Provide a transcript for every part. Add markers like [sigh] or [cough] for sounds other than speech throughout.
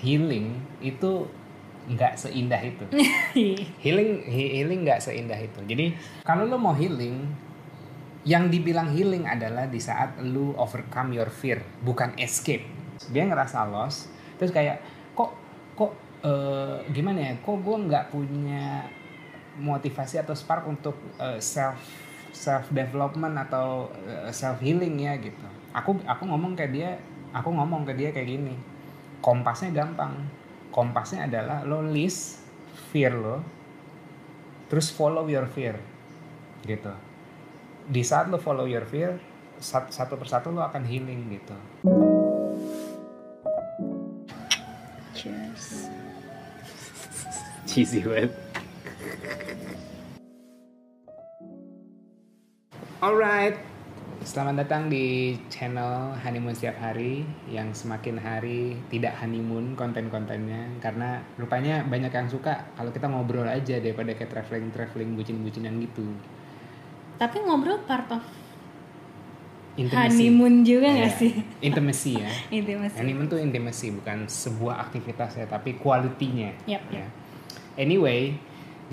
healing itu nggak seindah itu. [laughs] healing he- healing nggak seindah itu. Jadi kalau lo mau healing, yang dibilang healing adalah di saat lu overcome your fear, bukan escape. Dia ngerasa lost, terus kayak kok kok eh, gimana ya? Kok gue nggak punya motivasi atau spark untuk eh, self self development atau self healing ya gitu. Aku aku ngomong ke dia, aku ngomong ke dia kayak gini. Kompasnya gampang. Kompasnya adalah lo list fear lo, terus follow your fear, gitu. Di saat lo follow your fear, sat- satu persatu lo akan healing gitu. Cheers. Cheesy banget. Alright, selamat datang di channel Honeymoon Setiap Hari yang semakin hari tidak honeymoon konten-kontennya karena rupanya banyak yang suka kalau kita ngobrol aja daripada kayak traveling-traveling bucin-bucinan gitu. Tapi ngobrol part of Intimacy. honeymoon juga nggak Iya, sih? Intimacy ya. [laughs] Intimacy. Honeymoon tuh intimacy bukan sebuah aktivitas ya, tapi quality-nya. Yap, Ya. yap. Anyway,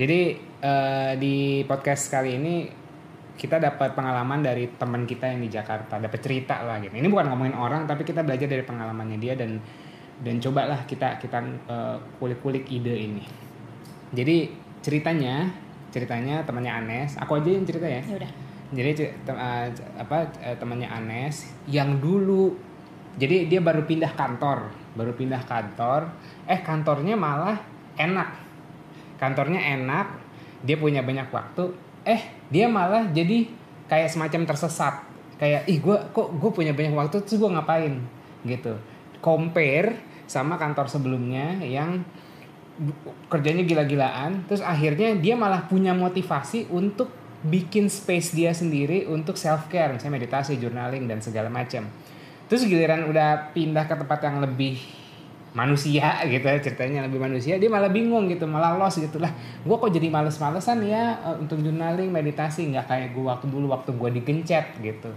jadi eh, di podcast kali ini kita dapat pengalaman dari teman kita yang di Jakarta, dapat cerita lah gitu. Ini bukan ngomongin orang, tapi kita belajar dari pengalamannya dia dan dan cobalah kita kita eh, kulik-kulik ide ini. Jadi ceritanya, ceritanya temannya Anes, aku aja yang cerita ya. Ya udah. Jadi tem- eh, apa eh, temannya Anes yang dulu jadi dia baru pindah kantor, baru pindah kantor, eh kantornya malah enak. Kantornya enak, dia punya banyak waktu, eh dia malah jadi kayak semacam tersesat. Kayak ih gue kok gue punya banyak waktu terus gue ngapain gitu. Compare sama kantor sebelumnya yang kerjanya gila-gilaan terus akhirnya dia malah punya motivasi untuk bikin space dia sendiri untuk self care misalnya meditasi journaling dan segala macam terus giliran udah pindah ke tempat yang lebih manusia gitu ya, ceritanya lebih manusia dia malah bingung gitu malah lost gitu lah. Gue kok jadi males-malesan ya eh, untuk journaling meditasi nggak kayak gue waktu dulu waktu gue digencet gitu.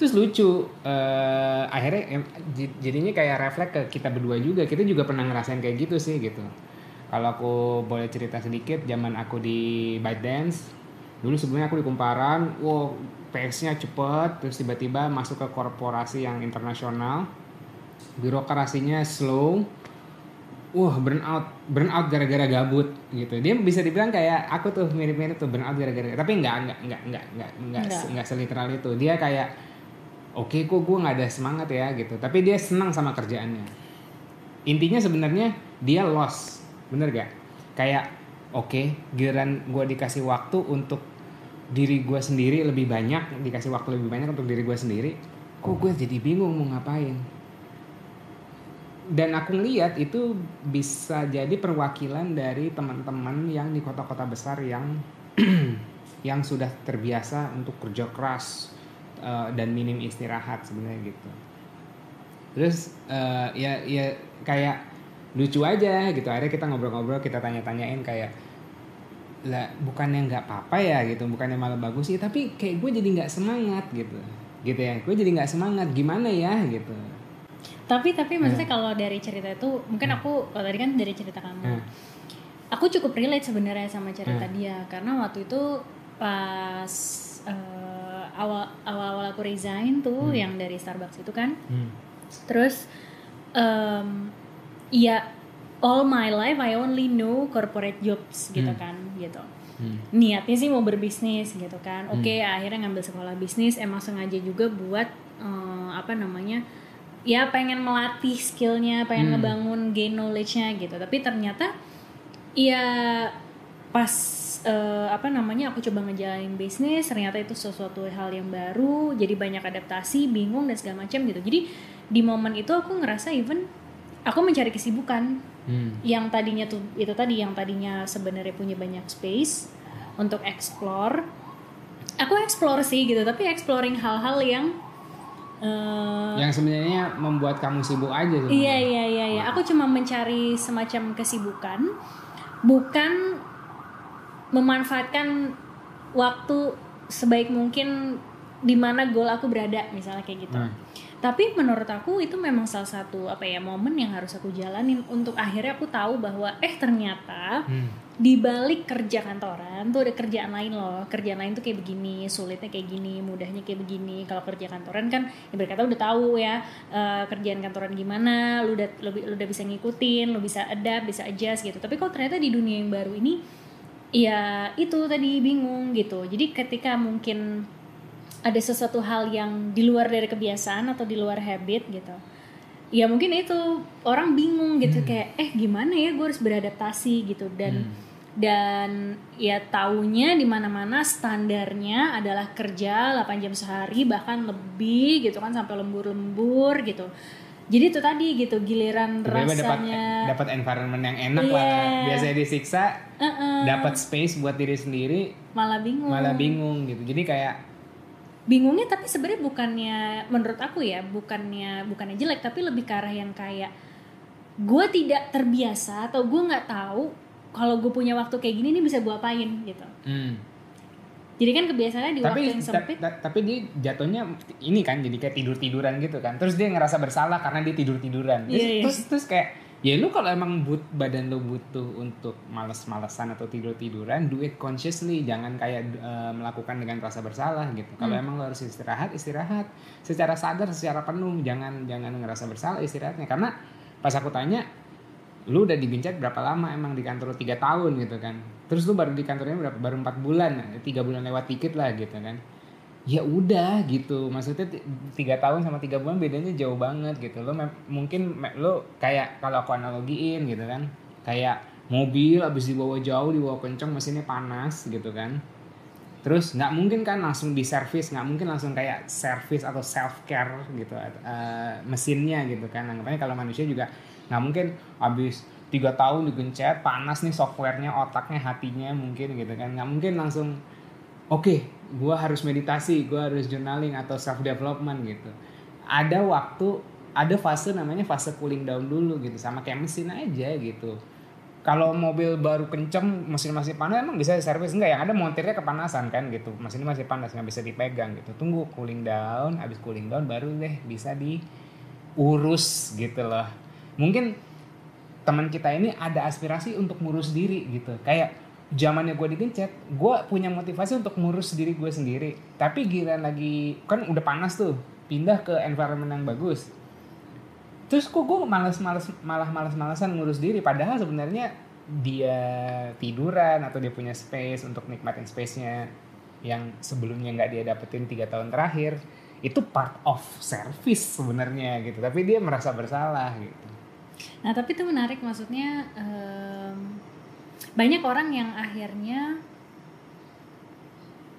Terus lucu eh, akhirnya jadinya kayak refleks ke kita berdua juga kita juga pernah ngerasain kayak gitu sih gitu. Kalau aku boleh cerita sedikit zaman aku di ByteDance dulu sebelumnya aku di Kumparan wow pace-nya cepet terus tiba-tiba masuk ke korporasi yang internasional birokrasinya slow. Wah burnout burnout gara-gara gabut gitu. Dia bisa dibilang kayak aku tuh mirip-mirip tuh burnout gara-gara tapi enggak enggak enggak enggak enggak enggak Enggak. enggak seliteral itu. Dia kayak oke kok gue nggak ada semangat ya gitu. Tapi dia senang sama kerjaannya. Intinya sebenarnya dia lost. Bener gak kayak oke giliran gue dikasih waktu untuk diri gue sendiri lebih banyak dikasih waktu lebih banyak untuk diri gue sendiri kok gue jadi bingung mau ngapain dan aku ngeliat itu bisa jadi perwakilan dari teman-teman yang di kota-kota besar yang [clears throat] yang sudah terbiasa untuk kerja keras eh, dan minim istirahat sebenarnya gitu. Terus eh, ya ya kayak lucu aja gitu. Akhirnya kita ngobrol-ngobrol kita tanya-tanyain kayak lah bukannya nggak apa-apa ya? gitu. Bukannya malah bagus sih tapi kayak gue jadi nggak semangat gitu. Gitu ya. Gue jadi nggak semangat gimana ya? gitu Tapi tapi maksudnya kalau dari cerita itu mungkin aku kalau tadi kan dari cerita kamu. Hmm. Aku cukup relate sebenarnya sama cerita Hmm. dia karena waktu itu pas eh, awal awal-awal aku resign tuh Hmm. yang dari Starbucks itu kan. Hmm. Terus em ya all my life I only know corporate jobs gitu Hmm. kan gitu. Hmm. Niatnya sih mau berbisnis gitu kan. Oke, akhirnya ngambil sekolah bisnis emang sengaja juga buat eh, apa namanya? Ya pengen melatih skillnya, pengen Hmm. ngebangun gain knowledge-nya gitu. Tapi ternyata ya pas eh, apa namanya aku coba ngejalanin bisnis ternyata itu sesuatu hal yang baru jadi banyak adaptasi bingung dan segala macam gitu jadi di momen itu aku ngerasa even aku mencari kesibukan Hmm. yang tadinya tuh itu tadi yang tadinya sebenarnya punya banyak space untuk explore aku explore sih gitu tapi exploring hal-hal yang eh, yang sebenarnya membuat kamu sibuk aja sebenarnya. Iya iya iya iya. Aku cuma mencari semacam kesibukan, bukan memanfaatkan waktu sebaik mungkin di mana goal aku berada misalnya kayak gitu. Hmm. Tapi menurut aku itu memang salah satu apa ya momen yang harus aku jalanin untuk akhirnya aku tahu bahwa eh ternyata Hmm. di balik kerja kantoran tuh ada kerjaan lain loh. Kerjaan lain tuh kayak begini sulitnya kayak gini mudahnya kayak begini. Kalau kerja kantoran kan ibarat kata udah tahu ya eh, kerjaan kantoran gimana lu udah lu, lu udah bisa ngikutin lu bisa adapt bisa adjust gitu. Tapi kalau ternyata di dunia yang baru ini ya itu tadi bingung gitu. Jadi ketika mungkin ada sesuatu hal yang di luar dari kebiasaan atau di luar habit gitu ya mungkin itu orang bingung gitu kayak eh gimana ya gue harus beradaptasi? gitu. Dan dan ya taunya di mana-mana standarnya adalah kerja 8 jam sehari bahkan lebih gitu kan sampai lembur-lembur gitu. Jadi itu tadi gitu giliran dapat rasanya dapat environment yang enak lah. Iya. Biasanya disiksa, Eh-eh, dapat space buat diri sendiri, malah bingung. malah bingung gitu. Jadi kayak bingungnya tapi sebenarnya bukannya menurut aku ya bukannya bukannya jelek tapi lebih ke arah yang kayak gue tidak terbiasa atau gue nggak tahu kalau gue punya waktu kayak gini nih bisa gue apain gitu hmm. jadi kan kebiasaannya di tapi waktu yang ta- sempit ta- tapi dia jatuhnya ini kan jadi kayak tidur tiduran gitu kan terus dia ngerasa bersalah karena dia tidur tiduran terus, Iya, iya. terus terus kayak ya lu kalau emang but badan lu butuh untuk males-malesan atau tidur tiduran do it consciously. Jangan kayak eh, melakukan dengan rasa bersalah gitu. Kalau Hmm. emang lu harus istirahat istirahat. Secara sadar secara penuh. Jangan jangan ngerasa bersalah istirahatnya. Karena pas aku tanya lu udah digencet berapa lama emang di kantor lu? Tiga tahun gitu kan. Terus lu baru di kantornya berapa? Baru empat bulan tiga bulan lewat dikit lah gitu kan ya udah gitu. Maksudnya ti- tiga tahun sama tiga bulan bedanya jauh banget gitu. Lo mungkin lo kayak kalau aku analogiin gitu kan. Kayak mobil abis dibawa jauh dibawa kenceng mesinnya panas gitu kan. Terus nggak mungkin kan langsung di servis nggak mungkin langsung kayak servis atau self care gitu eh, mesinnya gitu kan. Anggapannya kalau manusia juga nggak mungkin habis tiga tahun digencet panas nih softwarenya otaknya hatinya mungkin gitu kan. Nggak mungkin langsung oke gua harus meditasi gua harus journaling atau self development gitu. Ada waktu ada fase namanya fase cooling down dulu gitu sama kayak mesin aja gitu. Kalau mobil baru kenceng mesin masih panas emang bisa servis enggak yang ada montirnya kepanasan kan gitu. Mesinnya masih panas nggak bisa dipegang gitu. Tunggu cooling down habis cooling down baru deh bisa diurus gitu loh. Mungkin teman kita ini ada aspirasi untuk ngurus diri gitu. Kayak zamannya gue digencet gue punya motivasi untuk ngurus diri gue sendiri. Tapi giliran lagi kan udah panas tuh pindah ke environment yang bagus. Terus kok gue malas-malas malah malas-malasan ngurus diri padahal sebenarnya dia tiduran atau dia punya space untuk nikmatin space-nya yang sebelumnya nggak dia dapetin tiga tahun terakhir itu part of service sebenarnya gitu. Tapi dia merasa bersalah gitu. Nah tapi itu menarik maksudnya em, banyak orang yang akhirnya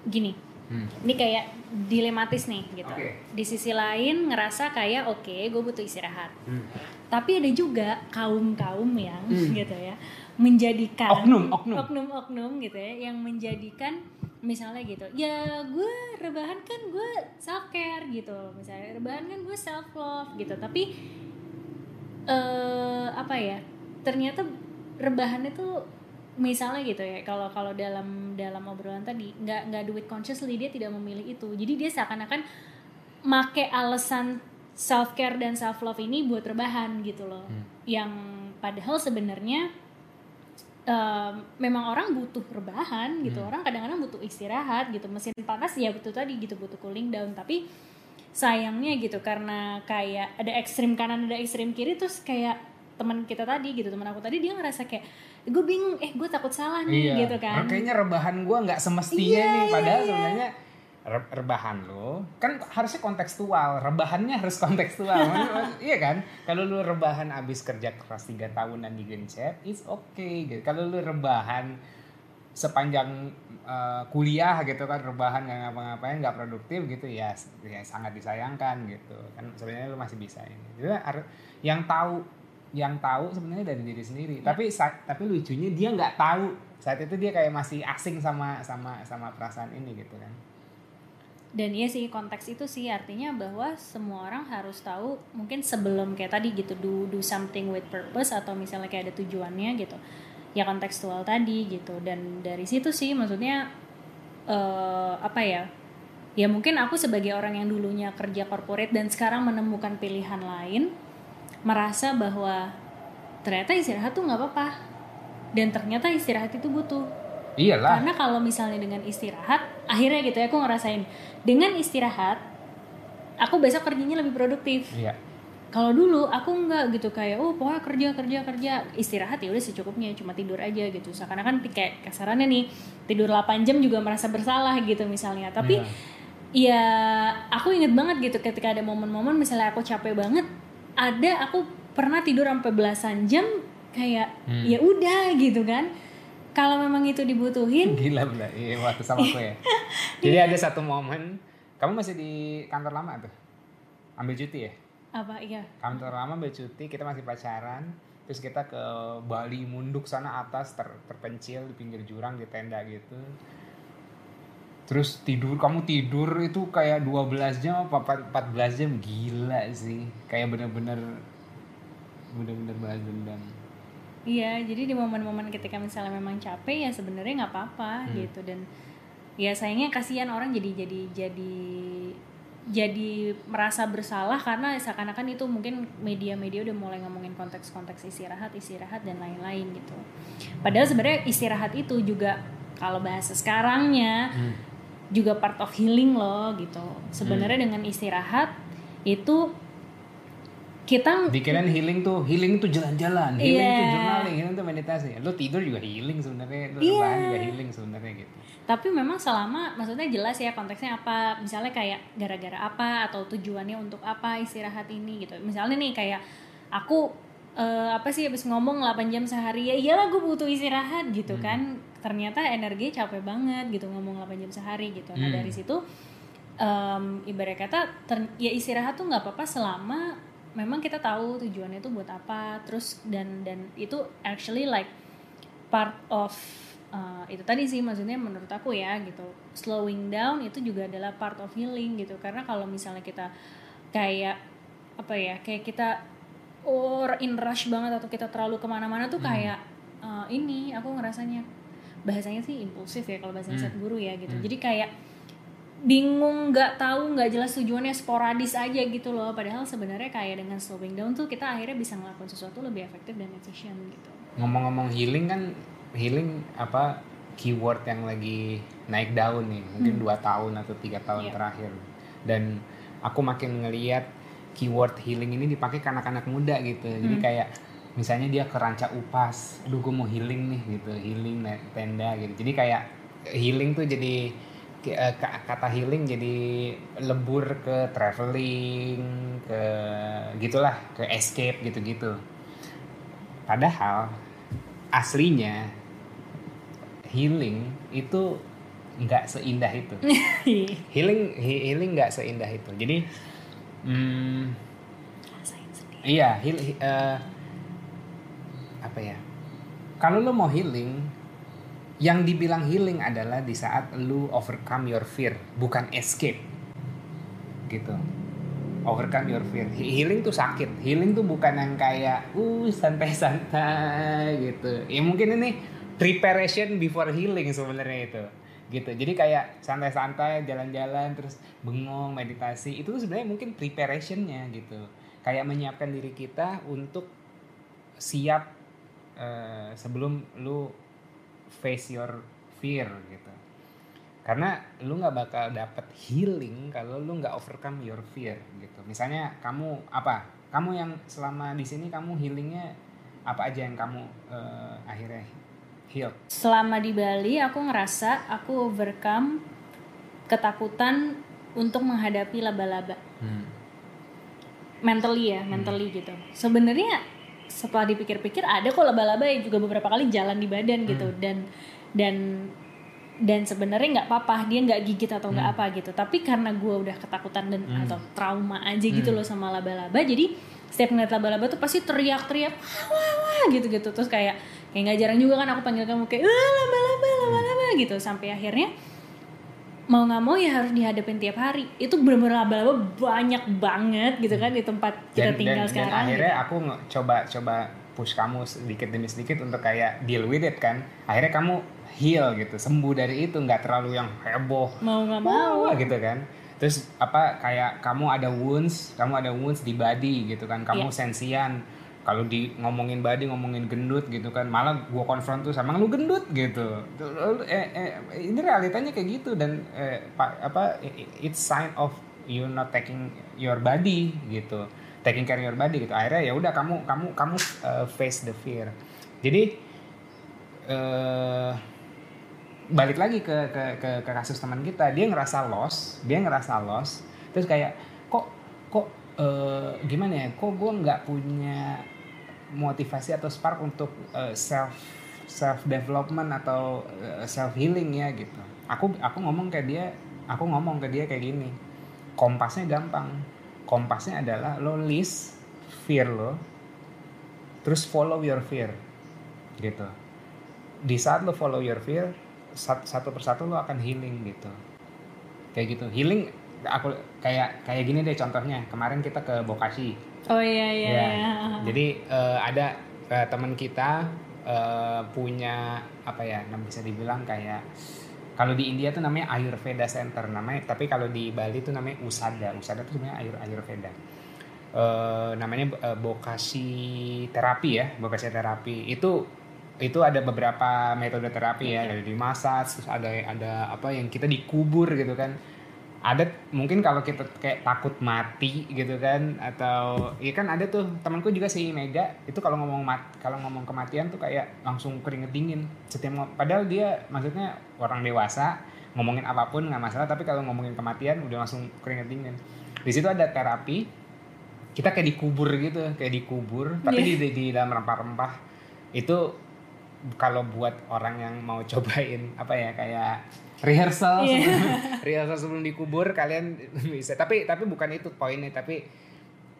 gini Hmm. ini kayak dilematis nih gitu Oke. di sisi lain ngerasa kayak oke gue butuh istirahat Hmm. tapi ada juga kaum kaum yang Hmm. gitu ya menjadikan Oknum, oknum. oknum oknum gitu ya yang menjadikan misalnya gitu ya gue rebahan kan gue self care gitu misalnya rebahan kan gue self love gitu tapi eh apa ya ternyata rebahan itu misalnya gitu ya kalau kalau dalam dalam obrolan tadi nggak nggak do it consciously dia tidak memilih itu. Jadi dia seakan-akan make alasan self care dan self love ini buat rebahan gitu loh. Hmm. yang padahal sebenarnya em, memang orang butuh rebahan gitu. Hmm. orang kadang-kadang butuh istirahat gitu. Mesin panas ya betul tadi gitu butuh cooling down. Tapi sayangnya gitu karena kayak ada ekstrim kanan ada ekstrim kiri terus kayak teman kita tadi gitu teman aku tadi dia ngerasa kayak gue bingung eh gue takut salah nih gitu kan Makanya rebahan gue nggak semestinya Iya, nih. iya, Padahal iya. sebenarnya re- rebahan lo kan harusnya kontekstual. Rebahannya harus kontekstual. [laughs] Iya kan? Kalau lu rebahan abis kerja keras tiga tahunan di Gencet, it's okay gitu. Kalau lu rebahan sepanjang uh, kuliah gitu kan rebahan nggak ngapa-ngapain nggak produktif gitu ya ya sangat disayangkan gitu kan sebenarnya lu masih bisa ini jadi yang tahu yang tahu sebenarnya dari diri sendiri. Tapi sa- tapi lucunya dia nggak tahu. Saat itu dia kayak masih asing sama sama sama perasaan ini gitu kan. Dan iya sih konteks itu sih artinya bahwa semua orang harus tahu mungkin sebelum kayak tadi gitu do do something with purpose atau misalnya kayak ada tujuannya gitu. Ya kontekstual tadi gitu. Dan dari situ sih maksudnya eh apa ya? Ya mungkin aku sebagai orang yang dulunya kerja corporate dan sekarang menemukan pilihan lain merasa bahwa ternyata istirahat tuh nggak apa-apa. Dan ternyata istirahat itu butuh. Iyalah. Karena kalau misalnya dengan istirahat akhirnya gitu ya aku ngerasain dengan istirahat aku besok kerjanya lebih produktif. Iya. Kalau dulu aku nggak gitu kayak oh pokoknya kerja kerja kerja. Istirahat ya udah secukupnya cuma tidur aja gitu. Seakan-akan kayak kasarannya nih tidur 8 jam juga merasa bersalah gitu misalnya. Tapi Iya. ya aku inget banget gitu ketika ada momen-momen misalnya aku capek banget ada aku pernah tidur sampai belasan jam kayak Hmm. ya udah gitu kan. Kalau memang itu dibutuhin [laughs] gila bener iya waktu sama aku ya. [laughs] Jadi ada satu momen kamu masih di kantor lama tuh? Ambil cuti ya? Apa iya. Kantor lama ambil cuti kita masih pacaran terus kita ke Bali Munduk sana atas ter- terpencil di pinggir jurang di tenda gitu terus tidur kamu tidur itu kayak 12 jam apa 14 jam gila sih kayak bener-bener bener-bener balas dendam Iya, jadi di momen-momen ketika misalnya memang capek ya sebenarnya nggak apa-apa Hmm. gitu dan ya sayangnya kasihan orang jadi jadi jadi jadi merasa bersalah karena seakan-akan itu mungkin media-media udah mulai ngomongin konteks-konteks istirahat, istirahat dan lain-lain gitu. Padahal sebenarnya istirahat itu juga kalau bahasa sekarangnya Hmm. Juga part of healing loh gitu. Sebenarnya dengan istirahat itu kita Dikirain healing tuh healing tuh jalan-jalan, healing tuh Iya. journaling, healing tuh meditasi. Lu tidur juga healing sebenarnya, lu Iya. rebahan juga healing sebenarnya gitu. tapi memang selama maksudnya jelas ya konteksnya apa misalnya kayak gara-gara apa atau tujuannya untuk apa istirahat ini gitu misalnya nih kayak aku eh, apa sih habis ngomong 8 jam sehari ya iyalah gue butuh istirahat gitu Hmm. kan ternyata energi capek banget gitu ngomong 8 jam sehari gitu. Nah Hmm. dari situ em, ibarat kata ter- ya istirahat tuh nggak apa-apa selama memang kita tahu tujuannya itu buat apa. Terus dan dan itu actually like part of uh, itu tadi sih maksudnya menurut aku ya gitu. Slowing down itu juga adalah part of healing gitu. Karena kalau misalnya kita kayak apa ya kayak kita or in rush banget atau kita terlalu ke mana-mana tuh kayak uh, ini aku ngerasanya bahasanya sih impulsif ya kalau bahasa Hmm. set guru ya gitu Hmm. jadi kayak bingung nggak tahu nggak jelas tujuannya sporadis aja gitu loh padahal sebenarnya kayak dengan slowing down tuh kita akhirnya bisa ngelakuin sesuatu lebih efektif dan efisien gitu Ngomong-ngomong healing kan healing apa keyword yang lagi naik daun nih, mungkin dua tahun atau tiga tahun Iya. terakhir. Dan aku makin ngeliat keyword healing ini dipakai ke anak-anak muda gitu. Jadi Hmm. kayak misalnya dia ke ranca upas, aduh gue mau healing nih gitu, healing tenda gitu. Jadi kayak healing tuh jadi eh, ka- kata healing jadi lebur ke traveling, ke gitulah, ke escape gitu-gitu. Padahal aslinya healing itu nggak seindah itu. [laughs] healing he- healing nggak seindah itu. Jadi hmm, iya heal, he- eh, apa ya? Kalau lo mau healing, yang dibilang healing adalah di saat lu overcome your fear, bukan escape. Gitu. Overcome your fear. He- Healing tuh sakit. Healing tuh bukan yang kayak uh santai-santai gitu. Ya mungkin ini preparation before healing sebenarnya itu. Gitu. Jadi kayak santai-santai jalan-jalan terus bengong meditasi itu sebenarnya mungkin preparationnya gitu. Kayak menyiapkan diri kita untuk siap eh, sebelum lu face your fear gitu. Karena lu nggak bakal dapet healing kalau lu nggak overcome your fear gitu. Misalnya kamu apa? Kamu yang selama di sini kamu healingnya apa aja yang kamu eh, akhirnya heal? Selama di Bali aku ngerasa aku overcome ketakutan untuk menghadapi laba-laba. Mentally ya mentally gitu. Sebenarnya setelah dipikir-pikir ada kok laba-laba yang juga beberapa kali jalan di badan gitu. Dan dan dan sebenarnya nggak apa-apa dia nggak gigit atau nggak apa gitu. Tapi karena gue udah ketakutan dan atau trauma aja gitu loh sama laba-laba jadi setiap ngeliat laba-laba tuh pasti teriak-teriak wah wah wah gitu gitu. Terus kayak kayak nggak jarang juga kan aku panggil kamu kayak ah laba-laba laba-laba gitu. Sampai akhirnya mau nggak mau ya harus dihadapin tiap hari. Itu bener-bener laba-laba banyak banget gitu kan di tempat kita dan, tinggal dan, dan sekarang akhirnya gitu. aku coba coba push kamu sedikit demi sedikit untuk kayak deal with it kan. Akhirnya kamu heal gitu sembuh dari itu nggak terlalu yang heboh. Mau nggak mau. wah gitu kan. Terus apa kayak kamu ada wounds kamu ada wounds di body gitu kan. Kamu Iya. sensian kalau di ngomongin body ngomongin gendut gitu kan malah gua konfront tuh sama lu gendut? gitu. Eh, eh, ini realitanya kayak gitu dan eh, pa- apa it's sign of you not taking your body gitu. Taking care your body gitu. Akhirnya ya udah kamu kamu kamu uh, face the fear. Jadi eh balik lagi ke, ke ke ke kasus teman kita. Dia ngerasa loss dia ngerasa loss. Terus kayak kok kok eh, gimana ya? Kok gue nggak punya motivasi atau spark untuk eh, self self development atau self healing ya gitu. Aku aku ngomong ke dia aku ngomong ke dia kayak gini kompasnya gampang. Kompasnya adalah lo list fear lo terus follow your fear gitu. Di saat lo follow your fear sat- satu persatu lo akan healing gitu. Kayak gitu. Healing aku kayak kayak gini deh contohnya. Kemarin kita ke Bokashi oh iya iya, Ya. iya. jadi eh, ada eh, teman kita eh, punya apa ya nam- bisa dibilang kayak kalau di India tuh namanya Ayurveda Center. Namanya tapi kalau di Bali tuh namanya Usada. Usada tuh sebenarnya Ayur Ayurveda. Eh, namanya eh, Bokashi terapi ya Bokashi terapi. Itu itu ada beberapa metode terapi ya. Ada di massage terus ada ada apa yang kita dikubur gitu kan ada mungkin kalau kita kayak takut mati gitu kan atau iya kan ada tuh temanku juga si Mega. Itu kalau ngomong mat kalau ngomong kematian tuh kayak langsung keringet dingin. Setiap padahal dia maksudnya orang dewasa ngomongin apa pun nggak masalah tapi kalau ngomongin kematian udah langsung keringet dingin. Di situ ada terapi kita kayak dikubur gitu kayak dikubur tapi Iya. di, di dalam rempah-rempah. Itu kalau buat orang yang mau [laughs] cobain apa ya kayak rehearsal Iya. sebelum, [laughs] rehearsal sebelum dikubur kalian [laughs] bisa. Tapi tapi bukan itu poinnya. Tapi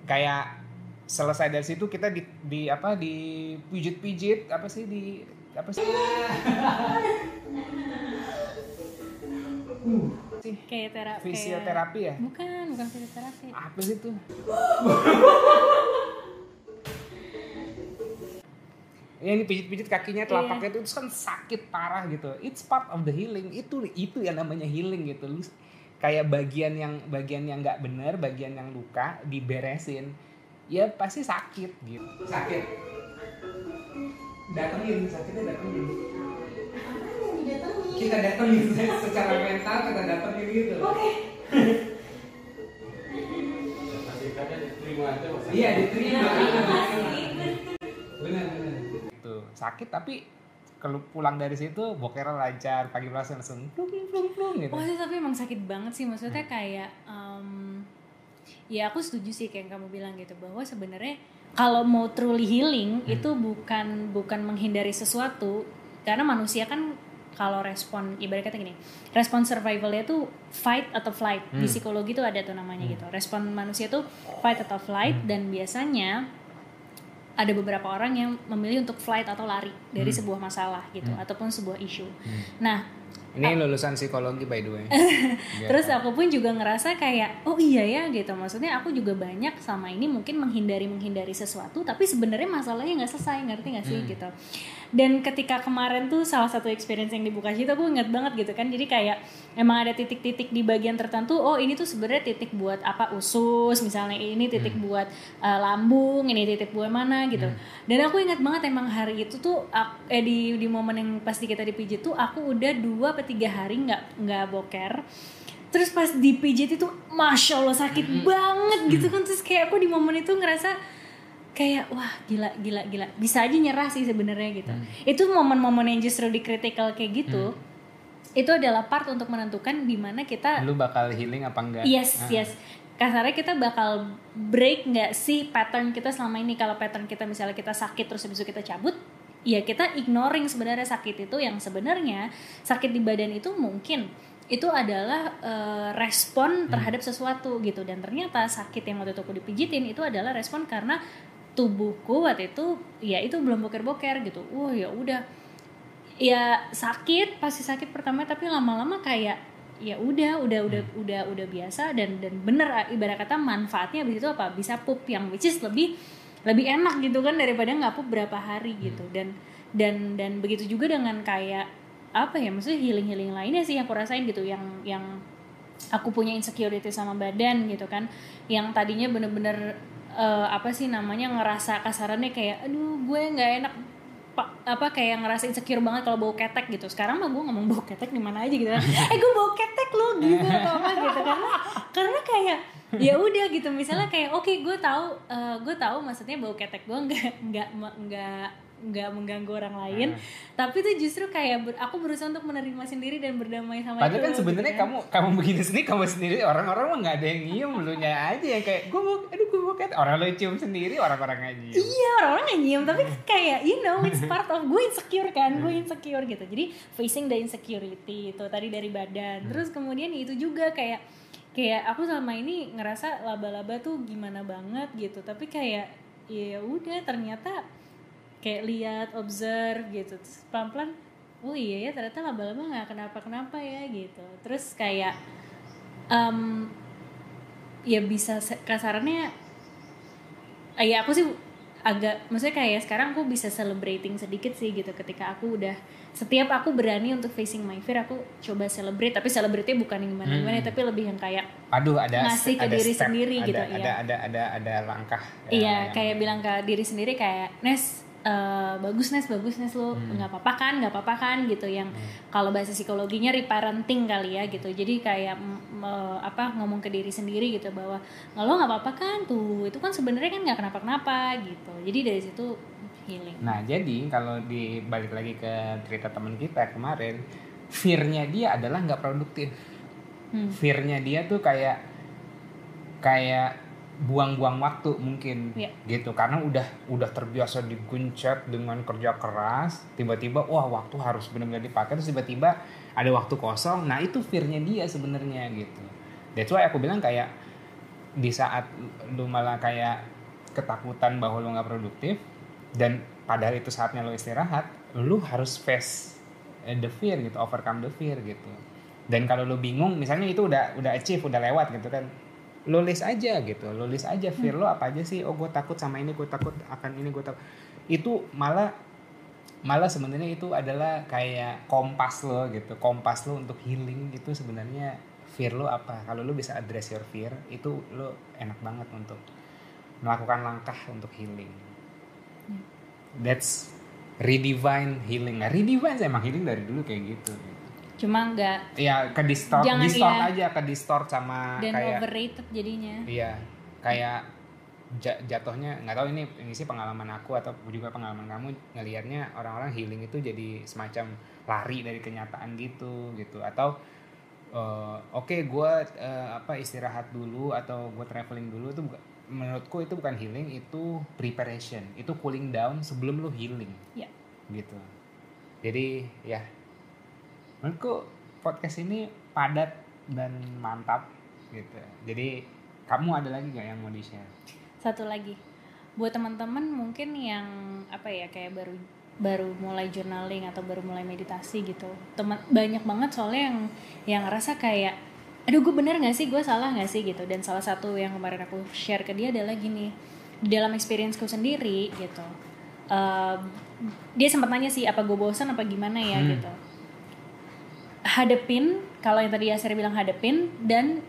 kayak selesai dari situ kita di, di apa di pijit-pijit apa sih di apa sih? Sih kayak terapi fisioterapi ya? bukan bukan fisioterapi. Apa sih itu [laughs] ya ini pijit-pijit kakinya telapaknya itu terus kan sakit parah gitu. It's part of the healing. Itu itu yang namanya healing gitu. Lu kayak bagian yang bagian yang nggak bener bagian yang luka diberesin ya pasti sakit gitu. Sakit? Datengin sakitnya datengin. Kita datengin [laughs] secara mental kita datengin gitu. Iya diterima. [laughs] Benar gitu sakit tapi kalau pulang dari situ bokernya lancar pagi langsung langsung plung plung plung gitu. Wah sih tapi emang sakit banget sih maksudnya kayak em, ya aku setuju sih kayak yang kamu bilang gitu bahwa sebenarnya kalau mau truly healing itu bukan bukan menghindari sesuatu karena manusia kan kalau respon ibarat kata gini respon survivalnya tuh fight atau flight. Di psikologi tuh ada tuh namanya gitu. Respon manusia tuh fight atau flight dan biasanya ada beberapa orang yang memilih untuk flight atau lari dari sebuah masalah gitu ataupun sebuah isu nah ini lulusan psikologi by the way [laughs] Terus aku pun juga ngerasa kayak oh iya ya gitu. Maksudnya aku juga banyak sama ini mungkin menghindari menghindari sesuatu tapi sebenarnya masalahnya nggak selesai ngerti nggak sih gitu. Dan ketika kemarin tuh salah satu experience yang dibuka itu aku inget banget gitu kan. Jadi kayak emang ada titik-titik di bagian tertentu. Oh ini tuh sebenarnya titik buat apa usus misalnya ini titik buat uh, lambung ini titik buat mana gitu. Dan aku ingat banget emang hari itu tuh eh di di momen yang pasti kita dipijit tuh aku udah dua atau tiga hari nggak nggak boker. Terus pas dipijit itu masya allah sakit banget gitu kan. Terus kayak aku di momen itu ngerasa kayak wah gila gila gila. Bisa aja nyerah sih sebenarnya gitu. Itu momen-momen yang justru di critical kayak gitu itu adalah part untuk menentukan di mana kita lu bakal healing apa enggak? Yes, Ah. yes. Kasarnya kita bakal break nggak sih pattern kita selama ini? Kalau pattern kita misalnya kita sakit terus habis itu kita cabut, ya kita ignoring sebenarnya sakit itu yang sebenarnya sakit di badan itu mungkin itu adalah eh, respon terhadap sesuatu gitu. Dan ternyata sakit yang waktu itu aku dipijitin itu adalah respon karena tubuhku waktu itu ya itu belum boker-boker gitu. Wah ya udah. Ya sakit pasti sakit pertama tapi lama-lama kayak ya udah udah udah udah udah biasa dan dan bener ibarat kata manfaatnya abis itu apa? Bisa pup yang which is lebih lebih enak gitu kan daripada ngapuk berapa hari gitu. Dan dan dan begitu juga dengan kayak apa ya maksudnya healing healing lainnya sih yang aku rasain gitu. Yang yang aku punya insecurity sama badan gitu kan. Yang tadinya bener-bener eh, apa sih namanya ngerasa kasarannya kayak aduh gue nggak enak pak apa kayak ngerasa insecure banget kalau bau ketek gitu. Sekarang mah gue ngomong bau ketek di mana aja gitu kan. [laughs] Eh gue bau ketek lo gitu atau apa gitu. Karena karena kayak [laughs] ya udah gitu misalnya kayak oke gue tahu eh, gue tahu maksudnya bau ketek gue nggak [laughs] nggak nggak nggak mengganggu orang lain. Tapi tuh justru kayak ber- aku berusaha untuk menerima sendiri dan berdamai sama Padahal itu kan sebenarnya gitu kamu kamu begini sendiri kamu sendiri orang-orang mah nggak ada yang nyium lu nya aja yang kayak gue mau aduh gue mau kayak orang lu cium sendiri orang-orang nggak nyium. Iya orang-orang nggak nyium tapi kayak you know it's [laughs] part of gue insecure kan gue insecure gitu. Jadi facing the insecurity itu tadi dari badan. Terus kemudian itu juga kayak kayak aku selama ini ngerasa laba-laba tuh gimana banget gitu. Tapi kayak ya udah ternyata kayak lihat observe gitu. Pelan-pelan oh iya ya ternyata laba-laba nggak kenapa-kenapa ya gitu. Terus kayak em, ya bisa eh, ya aku sih agak maksudnya kayak sekarang aku bisa celebrating sedikit sih gitu ketika aku udah setiap aku berani untuk facing my fear aku coba celebrate tapi celebrate bukan yang gimana gimana Hmm. tapi lebih yang kayak Aduh ada Ngasih ke ada diri step, sendiri ada, gitu, ada, iya. ada ada ada langkah. ya, iya yang- kayak bilang ke diri sendiri kayak Nes eh, bagus Nes bagus Nes lo Hmm. nggak apa-apa kan nggak apa-apa kan gitu yang kalau bahasa psikologinya reparenting kali ya gitu jadi kayak mm, apa ngomong ke diri sendiri gitu bahwa "Nggak, lo nggak apa-apa kan tuh itu kan sebenarnya kan nggak kenapa-kenapa gitu jadi dari situ healing Nah jadi kalau dibalik lagi ke cerita teman kita kemarin, fear-nya dia adalah nggak produktif. Hmm. Fear-nya dia tuh kayak kayak buang-buang waktu mungkin. Iya. gitu. Karena udah udah terbiasa diguncet dengan kerja keras tiba-tiba wah waktu harus benar-benar dipakai terus tiba-tiba ada waktu kosong. Nah itu fear-nya dia sebenarnya gitu. That's why aku bilang kayak di saat lu malah kayak ketakutan bahwa lu nggak produktif dan padahal itu saatnya lu istirahat lu harus face eh, the fear gitu overcome the fear gitu. Dan kalau lu bingung misalnya itu udah udah achieve udah lewat gitu kan lu list aja gitu lu list aja fear lo apa aja sih oh gue takut sama ini gue takut akan ini gue takut. Itu malah malah sebenarnya itu adalah kayak kompas lo gitu kompas lo untuk healing itu sebenarnya fear lo apa. Kalau lo bisa address your fear itu lo enak banget untuk melakukan langkah untuk healing. That's redefine healing. Nah redefine emang healing dari dulu kayak gitu cuma nggak ya ke distort. Jangan, distort iya. aja ke distort sama dan kayak overrated jadinya. Iya, kayak ja- jatuhnya nggak tahu ini ini sih pengalaman aku atau juga pengalaman kamu ngelihatnya orang-orang healing itu jadi semacam lari dari kenyataan gitu gitu. Atau eh, oke gue apa istirahat dulu atau gue traveling dulu itu bukan menurutku itu bukan healing itu preparation. Itu cooling down sebelum lu healing. Ya gitu. Jadi ya menurutku podcast ini padat dan mantap gitu. Jadi kamu ada lagi nggak yang mau di share satu lagi. Buat teman-teman mungkin yang apa ya kayak baru baru mulai journaling atau baru mulai meditasi gitu. Teman banyak banget soalnya yang yang ngerasa kayak aduh gue bener nggak sih? Gue salah nggak sih? gitu. Dan salah satu yang kemarin aku share ke dia adalah gini dalam experienceku sendiri gitu. Eh, dia sempat nanya sih apa gue bosan apa gimana ya? Hmm. gitu hadepin kalau yang tadi Yasir bilang hadepin dan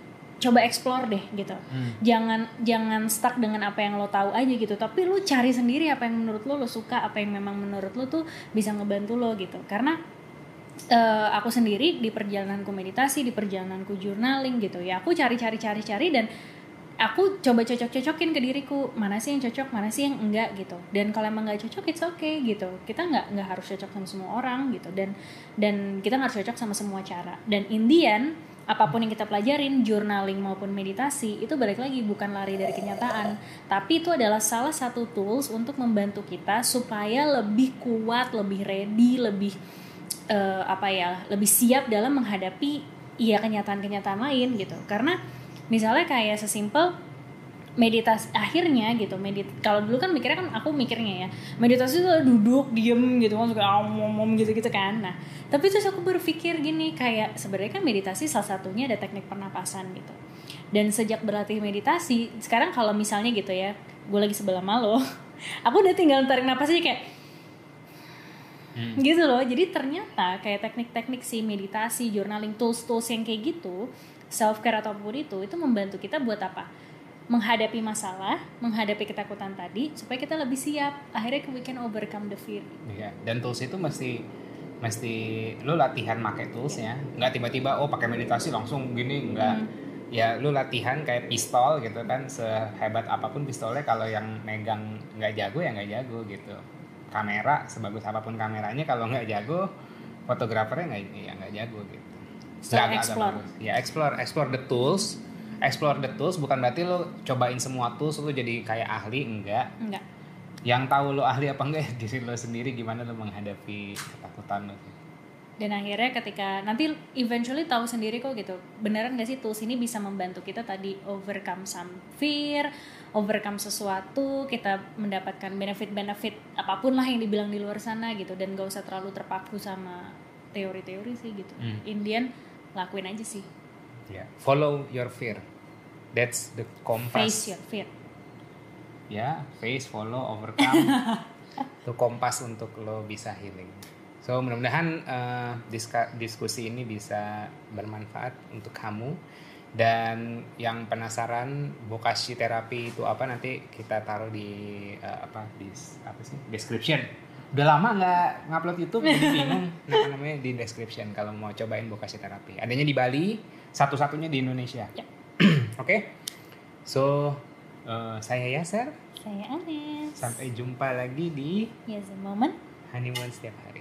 coba explore deh gitu. Hmm. jangan jangan stuck dengan apa yang lo tahu aja gitu. Tapi lu cari sendiri apa yang menurut lo lo suka apa yang memang menurut lo tuh bisa ngebantu lo gitu. Karena eh, aku sendiri di perjalananku meditasi di perjalananku journaling gitu ya. Aku cari cari cari cari dan aku coba cocok cocokin ke diriku mana sih yang cocok mana sih yang enggak gitu. Dan kalau emang nggak cocok it's okay gitu. Kita nggak nggak harus cocok sama semua orang gitu. Dan dan kita nggak harus cocok sama semua cara. Dan Indian apa pun yang kita pelajarin journaling maupun meditasi itu balik lagi bukan lari dari kenyataan. Tapi itu adalah salah satu tools untuk membantu kita supaya lebih kuat lebih ready lebih eh, apa ya lebih siap dalam menghadapi ya kenyataan-kenyataan lain gitu. Karena misalnya kayak sesimpel meditasi akhirnya gitu medit kalau dulu kan mikirnya kan aku mikirnya ya meditasi itu duduk diem gitu kan suka om om om gitu gitu kan. Nah tapi terus aku berpikir gini kayak sebenarnya kan meditasi salah satunya ada teknik pernapasan gitu. Dan sejak berlatih meditasi sekarang kalau misalnya gitu ya gue lagi sebelah malo [laughs] aku udah tinggal tarik napas aja kayak Hmm. gitu loh. Jadi ternyata kayak teknik-teknik si meditasi journaling tools-tools yang kayak gitu self care ataupun itu itu membantu kita buat apa menghadapi masalah menghadapi ketakutan tadi supaya kita lebih siap akhirnya we can overcome the fear Iya, dan tools itu mesti mesti lu latihan pakai toolsnya, nggak tiba-tiba oh pakai meditasi langsung gini nggak. Hmm. Ya lu latihan kayak pistol gitu kan sehebat apa pun pistolnya kalau yang megang nggak jago ya nggak jago gitu. Kamera sebagus apa pun kameranya kalau nggak jago fotografernya nggak ya nggak jago gitu. Nggak explore. bagus. Ya explore explore the tools. Explore the tools bukan berarti lu cobain semua tools lu jadi kayak ahli enggak enggak yang tahu lo ahli apa enggak ya [laughs] diri lo sendiri gimana lo menghadapi ketakutan lo dan akhirnya ketika nanti eventually tahu sendiri kok gitu beneran gak sih tools ini bisa membantu kita tadi overcome some fear overcome sesuatu kita mendapatkan benefit-benefit apa pun lah yang dibilang di luar sana gitu dan gak usah terlalu terpaku sama teori-teori sih gitu Hmm. Indian lakuin aja sih. Ya follow your fear. That's the kompas face your fear. Ya face follow overcome. [laughs] Itu kompas untuk lo bisa healing. So mudah-mudahan diska- diskusi ini bisa bermanfaat untuk kamu. Dan yang penasaran bokashi terapi itu apa nanti kita taruh di eh, apa di apa sih? Description udah lama nggak ngupload YouTube jadi bingung. Nah, namanya di description kalau mau cobain bokashi terapi. Adanya di Bali satu-satunya di Indonesia. Ya. [clears throat] oke? So eh, saya Yaser saya Anes. Sampai jumpa lagi di Yes moment. Honeymoon setiap hari.